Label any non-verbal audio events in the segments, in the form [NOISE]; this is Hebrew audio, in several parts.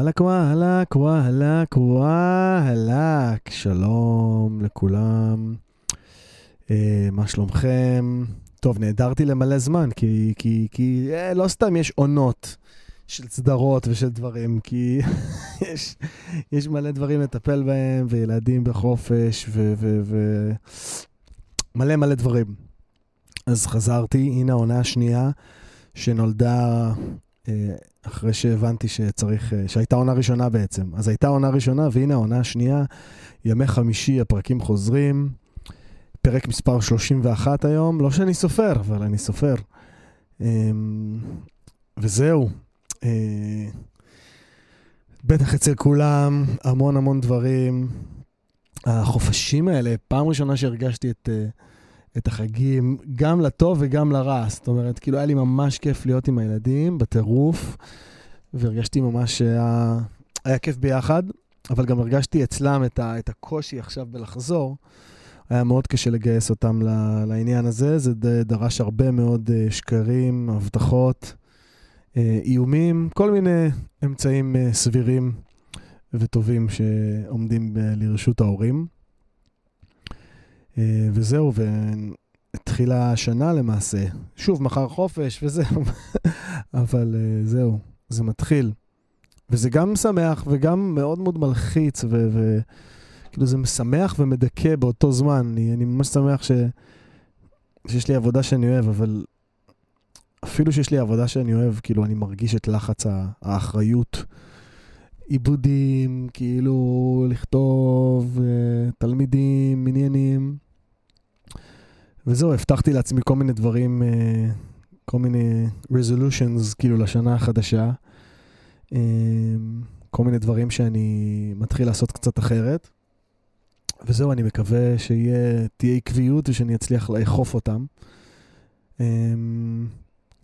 וואלכ וואלכ וואלכ וואלכ, שלום לכולם, אה, מה שלומכם? טוב, נעדרתי למלא זמן, כי, כי, כי אה, לא סתם יש עונות של סדרות ושל דברים, כי [LAUGHS] יש, יש מלא דברים לטפל בהם, וילדים בחופש, ו... ו, ו מלא מלא דברים. אז חזרתי, הנה העונה השנייה שנולדה אה, אחרי שהבנתי שצריך, אה, שהייתה עונה ראשונה בעצם. אז הייתה עונה ראשונה, והנה העונה השנייה, ימי חמישי, הפרקים חוזרים. פרק מספר 31 היום, לא שאני סופר, אבל אני סופר. אמ, וזהו. אה, בטח אצל כולם, המון המון דברים. החופשים האלה, פעם ראשונה שהרגשתי את, את החגים, גם לטוב וגם לרע. זאת אומרת, כאילו היה לי ממש כיף להיות עם הילדים, בטירוף, והרגשתי ממש שהיה היה כיף ביחד, אבל גם הרגשתי אצלם את, ה, את הקושי עכשיו בלחזור. היה מאוד קשה לגייס אותם לעניין הזה, זה דרש הרבה מאוד אה, שקרים, הבטחות, אה, איומים, כל מיני אמצעים אה, סבירים וטובים שעומדים לרשות ההורים. וזהו, והתחילה השנה למעשה. שוב, מחר חופש וזהו, [LAUGHS] אבל זהו, זה מתחיל. וזה גם משמח וגם מאוד מאוד מלחיץ, ו... ו- כאילו זה משמח ומדכא באותו זמן. אני, אני ממש שמח ש, שיש לי עבודה שאני אוהב, אבל אפילו שיש לי עבודה שאני אוהב, כאילו אני מרגיש את לחץ האחריות. עיבודים, כאילו לכתוב, אה, תלמידים, עניינים. וזהו, הבטחתי לעצמי כל מיני דברים, אה, כל מיני resolutions, כאילו, לשנה החדשה. אה, כל מיני דברים שאני מתחיל לעשות קצת אחרת. וזהו, אני מקווה שתהיה עקביות ושאני אצליח לאכוף אותם.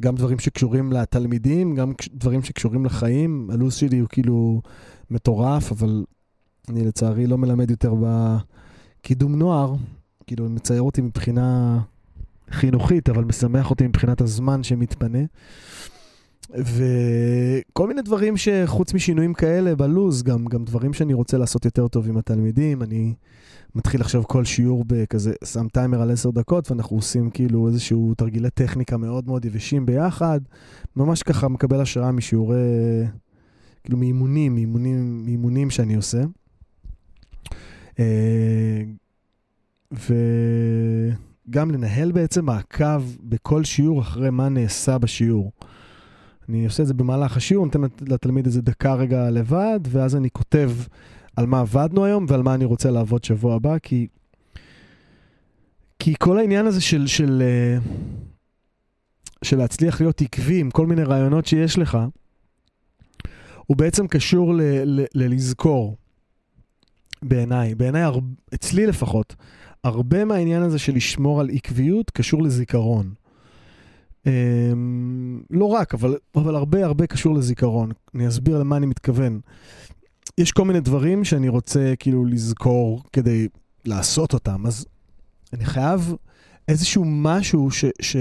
גם דברים שקשורים לתלמידים, גם דברים שקשורים לחיים. הלו"ז שלי הוא כאילו מטורף, אבל אני לצערי לא מלמד יותר בקידום נוער. כאילו, מצייר אותי מבחינה חינוכית, אבל משמח אותי מבחינת הזמן שמתפנה. וכל מיני דברים שחוץ משינויים כאלה בלוז, גם, גם דברים שאני רוצה לעשות יותר טוב עם התלמידים. אני מתחיל עכשיו כל שיעור בכזה, שם טיימר על עשר דקות, ואנחנו עושים כאילו איזשהו תרגילי טכניקה מאוד מאוד יבשים ביחד. ממש ככה מקבל השראה משיעורי, כאילו מאימונים, מאימונים, מאימונים שאני עושה. אה, וגם לנהל בעצם מעקב בכל שיעור אחרי מה נעשה בשיעור. אני עושה את זה במהלך השיעור, נותן לתלמיד איזה דקה רגע לבד, ואז אני כותב על מה עבדנו היום ועל מה אני רוצה לעבוד שבוע הבא, כי, כי כל העניין הזה של, של, אה, של להצליח להיות עקבי עם כל מיני רעיונות שיש לך, הוא בעצם קשור ל, ל, ללזכור, בעיניי, בעיניי, אצלי לפחות, הרבה מהעניין הזה של לשמור על עקביות קשור לזיכרון. אמ, לא רק, אבל, אבל הרבה הרבה קשור לזיכרון. אני אסביר למה אני מתכוון. יש כל מיני דברים שאני רוצה כאילו לזכור כדי לעשות אותם, אז אני חייב איזשהו משהו ש... ש...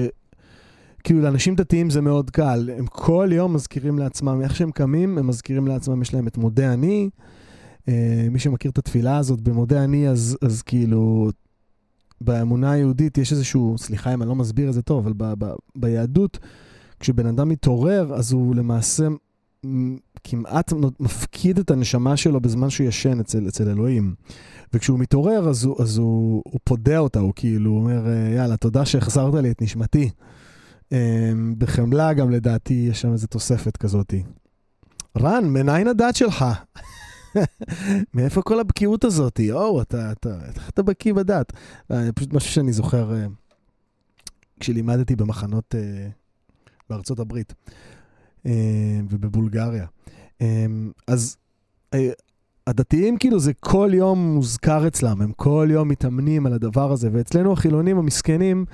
כאילו לאנשים דתיים זה מאוד קל, הם כל יום מזכירים לעצמם, איך שהם קמים, הם מזכירים לעצמם, יש להם את מודה אני. אה, מי שמכיר את התפילה הזאת במודה אני, אז, אז כאילו באמונה היהודית יש איזשהו, סליחה אם אני לא מסביר את זה טוב, אבל ב, ב, ביהדות, כשבן אדם מתעורר, אז הוא למעשה כמעט מפקיד את הנשמה שלו בזמן שהוא ישן אצל, אצל אלוהים. וכשהוא מתעורר, אז, הוא, אז הוא, הוא פודה אותה, הוא כאילו אומר, יאללה, תודה שהחזרת לי את נשמתי. אמ, בחמלה גם לדעתי יש שם איזו תוספת כזאתי. רן, מניין הדת שלך? מאיפה כל הבקיאות הזאת? או, אתה, אתה, איך אתה בקיא בדת? אה, פשוט משהו שאני זוכר אה, כשלימדתי במחנות אה, בארצות הברית ובבולגריה. אז הדתיים כאילו זה כל יום מוזכר אצלם, הם כל יום מתאמנים על הדבר הזה, ואצלנו החילונים המסכנים,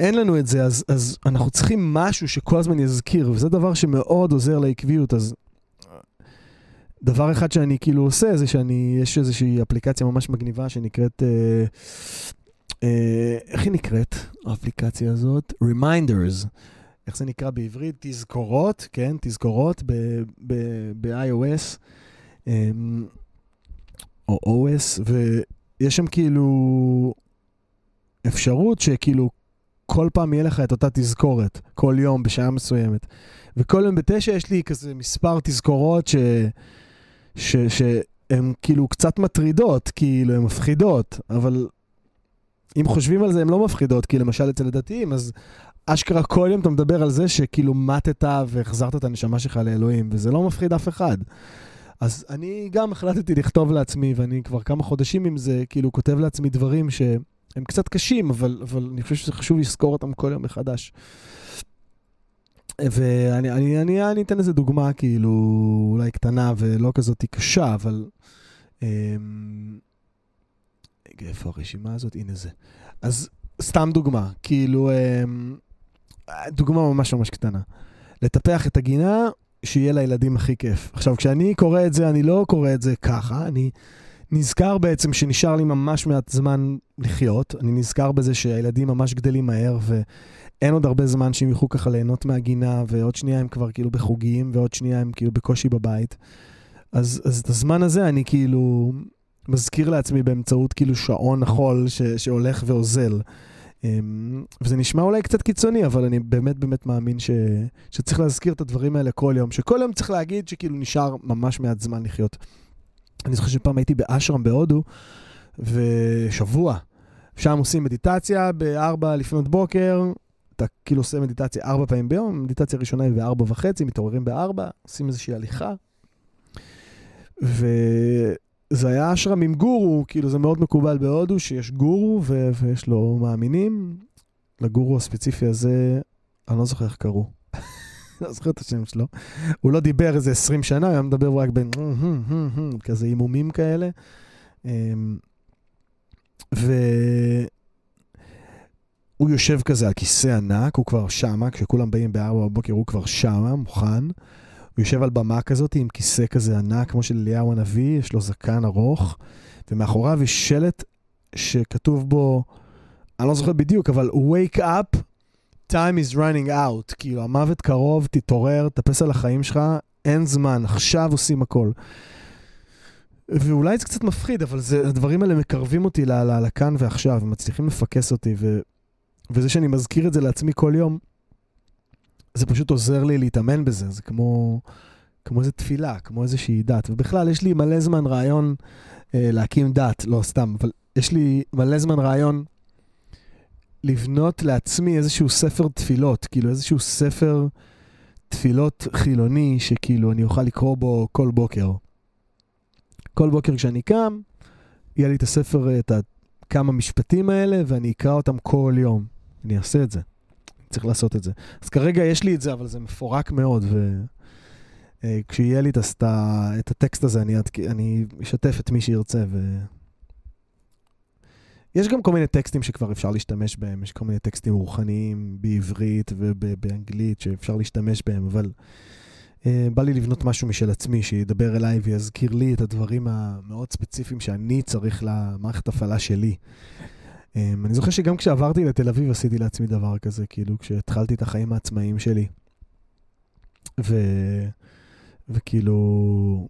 אין לנו את זה, אז, אז אנחנו צריכים משהו שכל הזמן יזכיר, וזה דבר שמאוד עוזר לעקביות, אז דבר אחד שאני כאילו עושה, זה שאני, יש איזושהי אפליקציה ממש מגניבה שנקראת, אה, אה, איך היא נקראת, האפליקציה הזאת? Reminders. איך זה נקרא בעברית? תזכורות, כן, תזכורות ב-iOS אמ, או OS, ויש שם כאילו אפשרות שכאילו כל פעם יהיה לך את אותה תזכורת, כל יום בשעה מסוימת. וכל יום בתשע יש לי כזה מספר תזכורות ש... שהן כאילו קצת מטרידות, כאילו הן מפחידות, אבל אם חושבים על זה, הן לא מפחידות, כי למשל אצל הדתיים, אז אשכרה כל יום אתה מדבר על זה שכאילו מתת והחזרת את הנשמה שלך לאלוהים, וזה לא מפחיד אף אחד. אז אני גם החלטתי לכתוב לעצמי, ואני כבר כמה חודשים עם זה, כאילו כותב לעצמי דברים שהם קצת קשים, אבל, אבל אני חושב שזה חשוב לזכור אותם כל יום מחדש. ואני אני, אני, אני אתן איזה דוגמה, כאילו, אולי קטנה ולא כזאת קשה, אבל... אמ, איפה הרשימה הזאת? הנה זה. אז סתם דוגמה, כאילו, אמ, דוגמה ממש ממש קטנה. לטפח את הגינה, שיהיה לילדים הכי כיף. עכשיו, כשאני קורא את זה, אני לא קורא את זה ככה, אני נזכר בעצם שנשאר לי ממש מעט זמן לחיות. אני נזכר בזה שהילדים ממש גדלים מהר, ואין עוד הרבה זמן שהם יוכלו ככה ליהנות מהגינה, ועוד שנייה הם כבר כאילו בחוגים, ועוד שנייה הם כאילו בקושי בבית. אז, אז את הזמן הזה אני כאילו מזכיר לעצמי באמצעות כאילו שעון החול ש, שהולך ואוזל. אמ, וזה נשמע אולי קצת קיצוני, אבל אני באמת באמת מאמין ש, שצריך להזכיר את הדברים האלה כל יום, שכל יום צריך להגיד שכאילו נשאר ממש מעט זמן לחיות. אני זוכר שפעם הייתי באשרם בהודו, ושבוע, שם עושים מדיטציה בארבע לפנות בוקר, אתה כאילו עושה מדיטציה ארבע פעמים ביום, מדיטציה ראשונה היא בארבע וחצי, מתעוררים בארבע, עושים איזושהי הליכה. ו... זה היה אשרם עם גורו, כאילו זה מאוד מקובל בהודו שיש גורו ו- ויש לו מאמינים. לגורו הספציפי הזה, אני לא זוכר איך קראו. [LAUGHS] לא זוכר את השם שלו. הוא לא דיבר איזה 20 שנה, הוא היה מדבר רק בין כזה הימומים כאלה. אמ, והוא יושב כזה על כיסא ענק, הוא כבר שמה, כשכולם באים בארבע בבוקר הוא כבר שמה, מוכן. הוא יושב על במה כזאת עם כיסא כזה ענק, כמו של אליהו הנביא, יש לו זקן ארוך, ומאחוריו יש שלט שכתוב בו, אני לא זוכר בדיוק, אבל wake up, time is running out. כאילו, המוות קרוב, תתעורר, תאפס על החיים שלך, אין זמן, עכשיו עושים הכל. ואולי זה קצת מפחיד, אבל זה, הדברים האלה מקרבים אותי לכאן ועכשיו, מצליחים לפקס אותי, ו, וזה שאני מזכיר את זה לעצמי כל יום, זה פשוט עוזר לי להתאמן בזה, זה כמו, כמו איזה תפילה, כמו איזושהי דת. ובכלל, יש לי מלא זמן רעיון אה, להקים דת, לא סתם, אבל יש לי מלא זמן רעיון לבנות לעצמי איזשהו ספר תפילות, כאילו איזשהו ספר תפילות חילוני, שכאילו אני אוכל לקרוא בו כל בוקר. כל בוקר כשאני קם, יהיה לי את הספר, את כמה משפטים האלה, ואני אקרא אותם כל יום. אני אעשה את זה. צריך לעשות את זה. אז כרגע יש לי את זה, אבל זה מפורק מאוד, וכשיהיה אה, לי את, את הטקסט הזה, אני, אני אשתף את מי שירצה. ו... יש גם כל מיני טקסטים שכבר אפשר להשתמש בהם, יש כל מיני טקסטים רוחניים בעברית ובאנגלית שאפשר להשתמש בהם, אבל uh, בא לי לבנות משהו משל עצמי, שידבר אליי ויזכיר לי את הדברים המאוד ספציפיים שאני צריך למערכת הפעלה שלי. Um, אני זוכר שגם כשעברתי לתל אביב עשיתי לעצמי דבר כזה, כאילו, כשהתחלתי את החיים העצמאיים שלי. ו... וכאילו,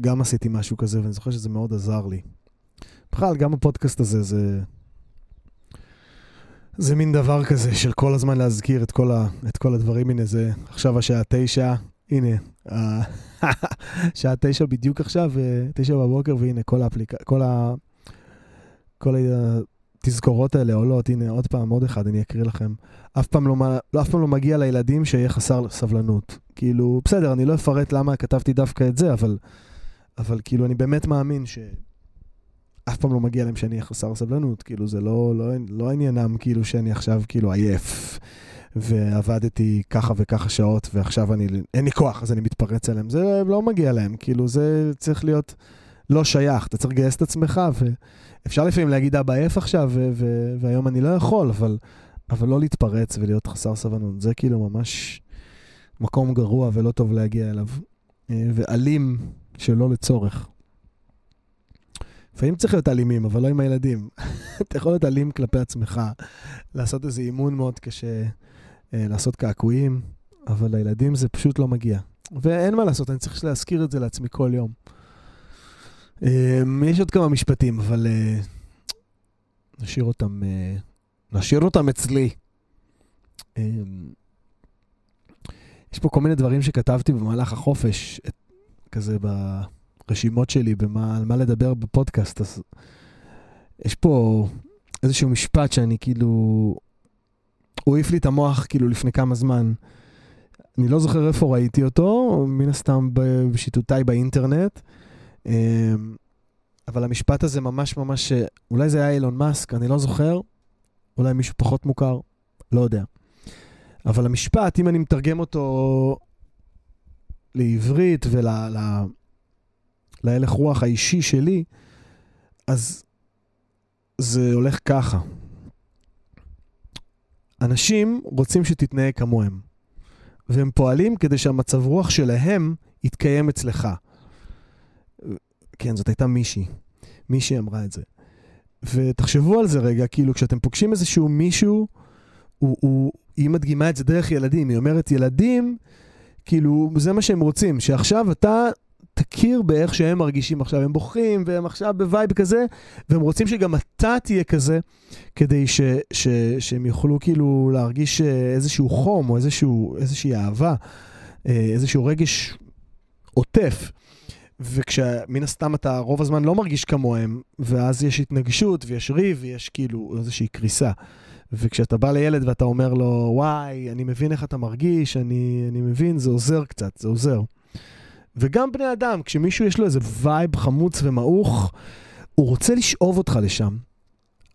גם עשיתי משהו כזה, ואני זוכר שזה מאוד עזר לי. בכלל, גם הפודקאסט הזה זה... זה מין דבר כזה של כל הזמן להזכיר את כל, ה, את כל הדברים. הנה, זה עכשיו השעה תשע, הנה, [LAUGHS] שעה תשע בדיוק עכשיו, אה, תשע בבוקר, והנה כל האפליקציה, כל ה... כל התזכורות האלה עולות, הנה עוד פעם, עוד אחד, אני אקריא לכם. אף פעם לא, לא, אף פעם לא מגיע לילדים שיהיה חסר סבלנות. כאילו, בסדר, אני לא אפרט למה כתבתי דווקא את זה, אבל, אבל כאילו, אני באמת מאמין שאף פעם לא מגיע להם שאני אהיה חסר סבלנות. כאילו, זה לא, לא, לא עניינם כאילו שאני עכשיו כאילו עייף. ועבדתי ככה וככה שעות, ועכשיו אני, אין לי כוח, אז אני מתפרץ עליהם. זה לא מגיע להם, כאילו, זה צריך להיות לא שייך. אתה צריך לגייס את עצמך, ו... אפשר לפעמים להגיד, אבא עייף עכשיו, והיום אני לא יכול, אבל, אבל לא להתפרץ ולהיות חסר סבלנות. זה כאילו ממש מקום גרוע ולא טוב להגיע אליו. אה, ואלים שלא לצורך. לפעמים צריך להיות אלימים, אבל לא עם הילדים. [LAUGHS] אתה יכול להיות אלים כלפי עצמך, לעשות איזה אימון מאוד קשה, אה, לעשות קעקועים, אבל לילדים זה פשוט לא מגיע. ואין מה לעשות, אני צריך להזכיר את זה לעצמי כל יום. אה, יש עוד כמה משפטים, אבל אה, נשאיר אותם, אה, נשאיר אותם אצלי. יש פה כל מיני דברים שכתבתי במהלך החופש, כזה ברשימות שלי, במה, על מה לדבר בפודקאסט. אז יש פה איזשהו משפט שאני כאילו... הוא העיף לי את המוח כאילו לפני כמה זמן. אני לא זוכר איפה ראיתי אותו, מן הסתם ב- בשיטוטיי באינטרנט. אמ, אבל המשפט הזה ממש ממש, אולי זה היה אילון מאסק, אני לא זוכר. אולי מישהו פחות מוכר, לא יודע. אבל המשפט, אם אני מתרגם אותו לעברית ולהלך רוח האישי שלי, אז זה הולך ככה. אנשים רוצים שתתנהג כמוהם, והם פועלים כדי שהמצב רוח שלהם יתקיים אצלך. כן, זאת הייתה מישהי. מישהי אמרה את זה. ותחשבו על זה רגע, כאילו כשאתם פוגשים איזשהו מישהו, הוא, הוא, היא מדגימה את זה דרך ילדים, היא אומרת, ילדים, כאילו, זה מה שהם רוצים, שעכשיו אתה תכיר באיך שהם מרגישים עכשיו, הם בוכים, והם עכשיו ב vibe כזה, והם רוצים שגם אתה תהיה כזה, כדי ש, ש, שהם יוכלו כאילו להרגיש אה, איזשהו חום, או איזשהו, איזושהי אהבה, אה, איזשהו רגש עוטף. וכשמן הסתם אתה רוב הזמן לא מרגיש כמוהם, ואז יש התנגשות ויש ריב ויש כאילו איזושהי קריסה. וכשאתה בא לילד ואתה אומר לו, וואי, אני מבין איך אתה מרגיש, אני, אני מבין, זה עוזר קצת, זה עוזר. וגם בני אדם, כשמישהו יש לו איזה vibe חמוץ ומעוך, הוא רוצה לשאוב אותך לשם.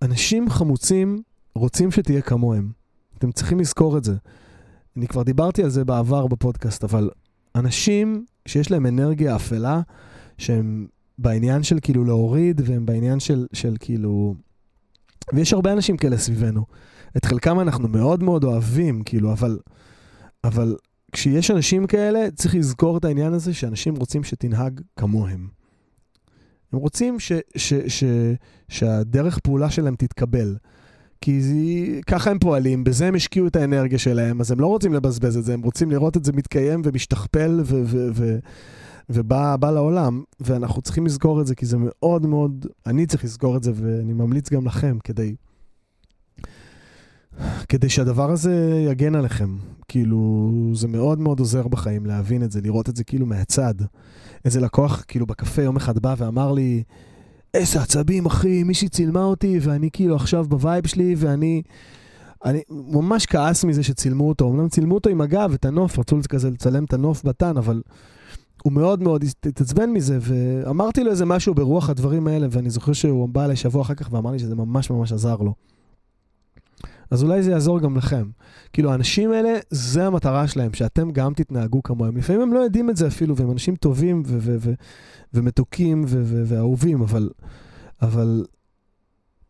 אנשים חמוצים רוצים שתהיה כמוהם. אתם צריכים לזכור את זה. אני כבר דיברתי על זה בעבר בפודקאסט, אבל אנשים שיש להם אנרגיה אפלה, שהם בעניין של כאילו להוריד, והם בעניין של, של כאילו... ויש הרבה אנשים כאלה סביבנו. את חלקם אנחנו מאוד מאוד אוהבים, כאילו, אבל, אבל כשיש אנשים כאלה, צריך לזכור את העניין הזה שאנשים רוצים שתנהג כמוהם. הם רוצים ש, ש, ש, שהדרך פעולה שלהם תתקבל. כי זה, ככה הם פועלים, בזה הם השקיעו את האנרגיה שלהם, אז הם לא רוצים לבזבז את זה, הם רוצים לראות את זה מתקיים ומשתכפל ו- ו- ו- ובא בא לעולם, ואנחנו צריכים לזכור את זה, כי זה מאוד מאוד, אני צריך לזכור את זה, ואני ממליץ גם לכם, כדי, כדי שהדבר הזה יגן עליכם. כאילו, זה מאוד מאוד עוזר בחיים להבין את זה, לראות את זה כאילו מהצד. איזה לקוח, כאילו, בקפה יום אחד בא ואמר לי, איזה עצבים, אחי, מישהי צילמה אותי, ואני כאילו עכשיו ב vibe שלי, ואני... אני ממש כעס מזה שצילמו אותו. אמנם צילמו אותו עם הגב, את הנוף, רצו כזה לצלם את הנוף בתן, אבל הוא מאוד מאוד התעצבן מזה, ואמרתי לו איזה משהו ברוח הדברים האלה, ואני זוכר שהוא בא אליי שבוע אחר כך ואמר לי שזה ממש ממש עזר לו. אז אולי זה יעזור גם לכם. כאילו, האנשים האלה, זה המטרה שלהם, שאתם גם תתנהגו כמוהם. לפעמים הם לא יודעים את זה אפילו, והם אנשים טובים ו- ו- ו- ומתוקים ואהובים, אבל, אבל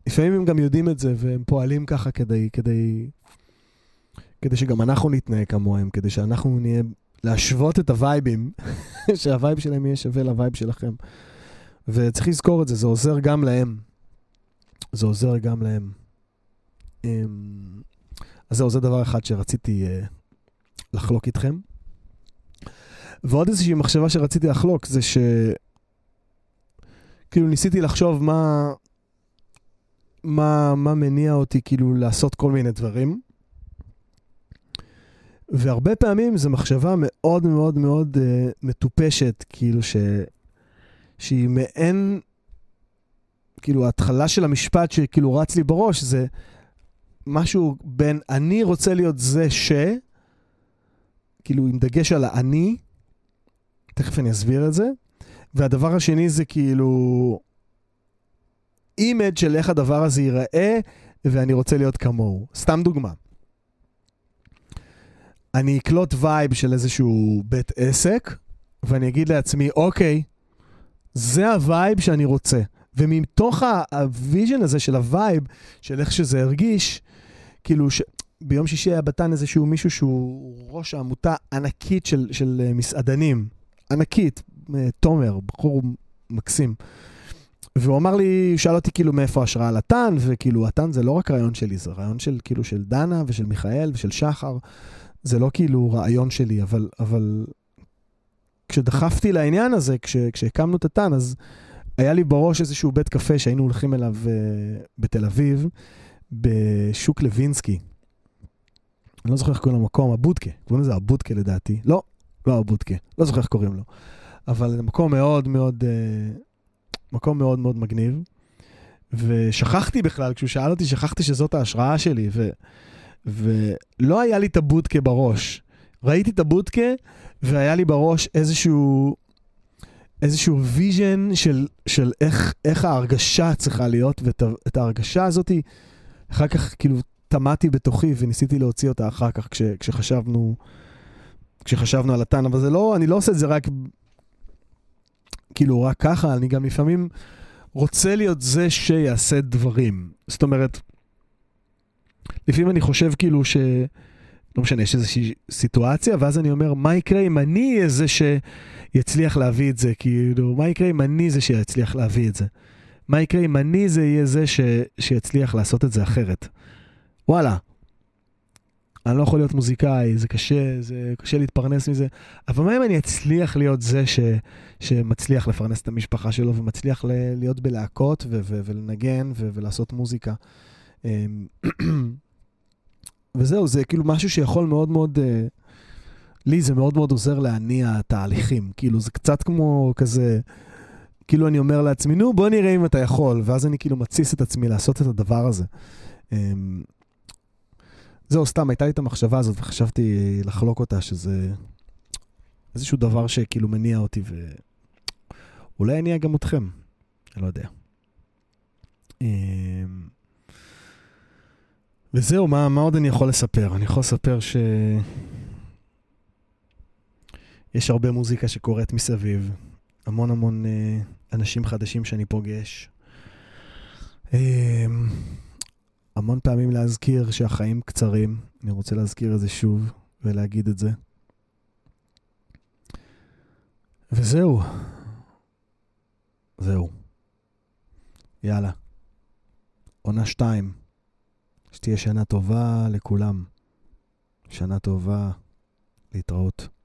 לפעמים הם גם יודעים את זה, והם פועלים ככה כדי, כדי, כדי שגם אנחנו נתנהג כמוהם, כדי שאנחנו נהיה, להשוות את הווייבים, [LAUGHS] שה vibe שלהם יהיה שווה ל vibe שלכם. וצריך לזכור את זה, זה עוזר גם להם. זה עוזר גם להם. אמ, אז זהו, זה דבר אחד שרציתי uh, לחלוק איתכם. ועוד איזושהי מחשבה שרציתי לחלוק זה ש... כאילו ניסיתי לחשוב מה, מה, מה מניע אותי כאילו לעשות כל מיני דברים. והרבה פעמים זו מחשבה מאוד מאוד מאוד uh, מטופשת, כאילו ש... שהיא מעין, כאילו ההתחלה של המשפט שכאילו רץ לי בראש זה משהו בין אני רוצה להיות זה ש... כאילו עם דגש על האני, תכף אני אסביר את זה. והדבר השני זה כאילו image של איך הדבר הזה ייראה, ואני רוצה להיות כמוהו. סתם דוגמה. אני אקלוט vibe של איזשהו בית עסק, ואני אגיד לעצמי, אוקיי, זה ה vibe שאני רוצה. ומתוך ה vision הזה של ה vibe, של איך שזה הרגיש, כאילו, ש... ביום שישי היה בתן איזשהו מישהו שהוא ראש העמותה ענקית של, של מסעדנים. ענקית, תומר, בחור מקסים. והוא אמר לי, הוא שאל אותי כאילו מאיפה ההשראה לטן, וכאילו הטן זה לא רק רעיון שלי, זה רעיון של כאילו של דנה ושל מיכאל ושל שחר. זה לא כאילו רעיון שלי, אבל, אבל כשדחפתי לעניין הזה, כש, כשהקמנו את הטן, אז היה לי בראש איזשהו בית קפה שהיינו הולכים אליו uh, בתל אביב, בשוק לוינסקי. אני לא זוכר איך קוראים למקום, הבודקה, קוראים לזה הבודקה לדעתי. לא, לא הבודקה, לא זוכר איך קוראים לו. אבל מקום מאוד מאוד, uh, מקום מאוד מאוד מגניב. ושכחתי בכלל, כשהוא שאל אותי, שכחתי שזאת ההשראה שלי, ו, ולא היה לי את הבודקה בראש. ראיתי את הבודקה, והיה לי בראש איזשהו, איזשהו vision של, של איך, איך ההרגשה צריכה להיות, ואת ההרגשה הזאת, אחר כך כאילו טמעתי בתוכי וניסיתי להוציא אותה אחר כך כש, כשחשבנו, כשחשבנו על הטן, אבל זה לא, אני לא עושה את זה רק, כאילו, רק ככה, אני גם לפעמים רוצה להיות זה שיעשה דברים. זאת אומרת, לפעמים אני חושב כאילו ש... לא משנה, יש איזושהי סיטואציה, ואז אני אומר, מה יקרה אם אני אהיה זה שיצליח להביא את זה? כאילו, מה יקרה אם אני זה שיצליח להביא את זה? מה יקרה אם אני זה יהיה זה ש... שיצליח לעשות את זה אחרת? וואלה, אני לא יכול להיות מוזיקאי, זה קשה, זה קשה להתפרנס מזה, אבל מה אם אני אצליח להיות זה ש, שמצליח לפרנס את המשפחה שלו ומצליח ל, להיות בלהקות ו, ו, ולנגן ו, ולעשות מוזיקה? אמ, [CLEARS THROAT] וזהו, זה כאילו משהו שיכול מאוד מאוד, uh, לי זה מאוד מאוד עוזר להניע תהליכים. כאילו, זה קצת כמו כזה, כאילו אני אומר לעצמי, נו, בוא נראה אם אתה יכול, ואז אני כאילו מתסיס את עצמי לעשות את הדבר הזה. Um, זהו, סתם, הייתה לי את המחשבה הזאת, וחשבתי לחלוק אותה, שזה איזשהו דבר שכאילו מניע אותי, ואולי יניע גם אתכם, אני לא יודע. Um, וזהו, מה, מה עוד אני יכול לספר? אני יכול לספר ש... יש הרבה מוזיקה שקורית מסביב, המון המון uh, אנשים חדשים שאני פוגש. Uh, המון פעמים להזכיר שהחיים קצרים, אני רוצה להזכיר את זה שוב ולהגיד את זה. וזהו. זהו. יאללה. עונה שתיים. שתהיה שנה טובה לכולם. שנה טובה, להתראות.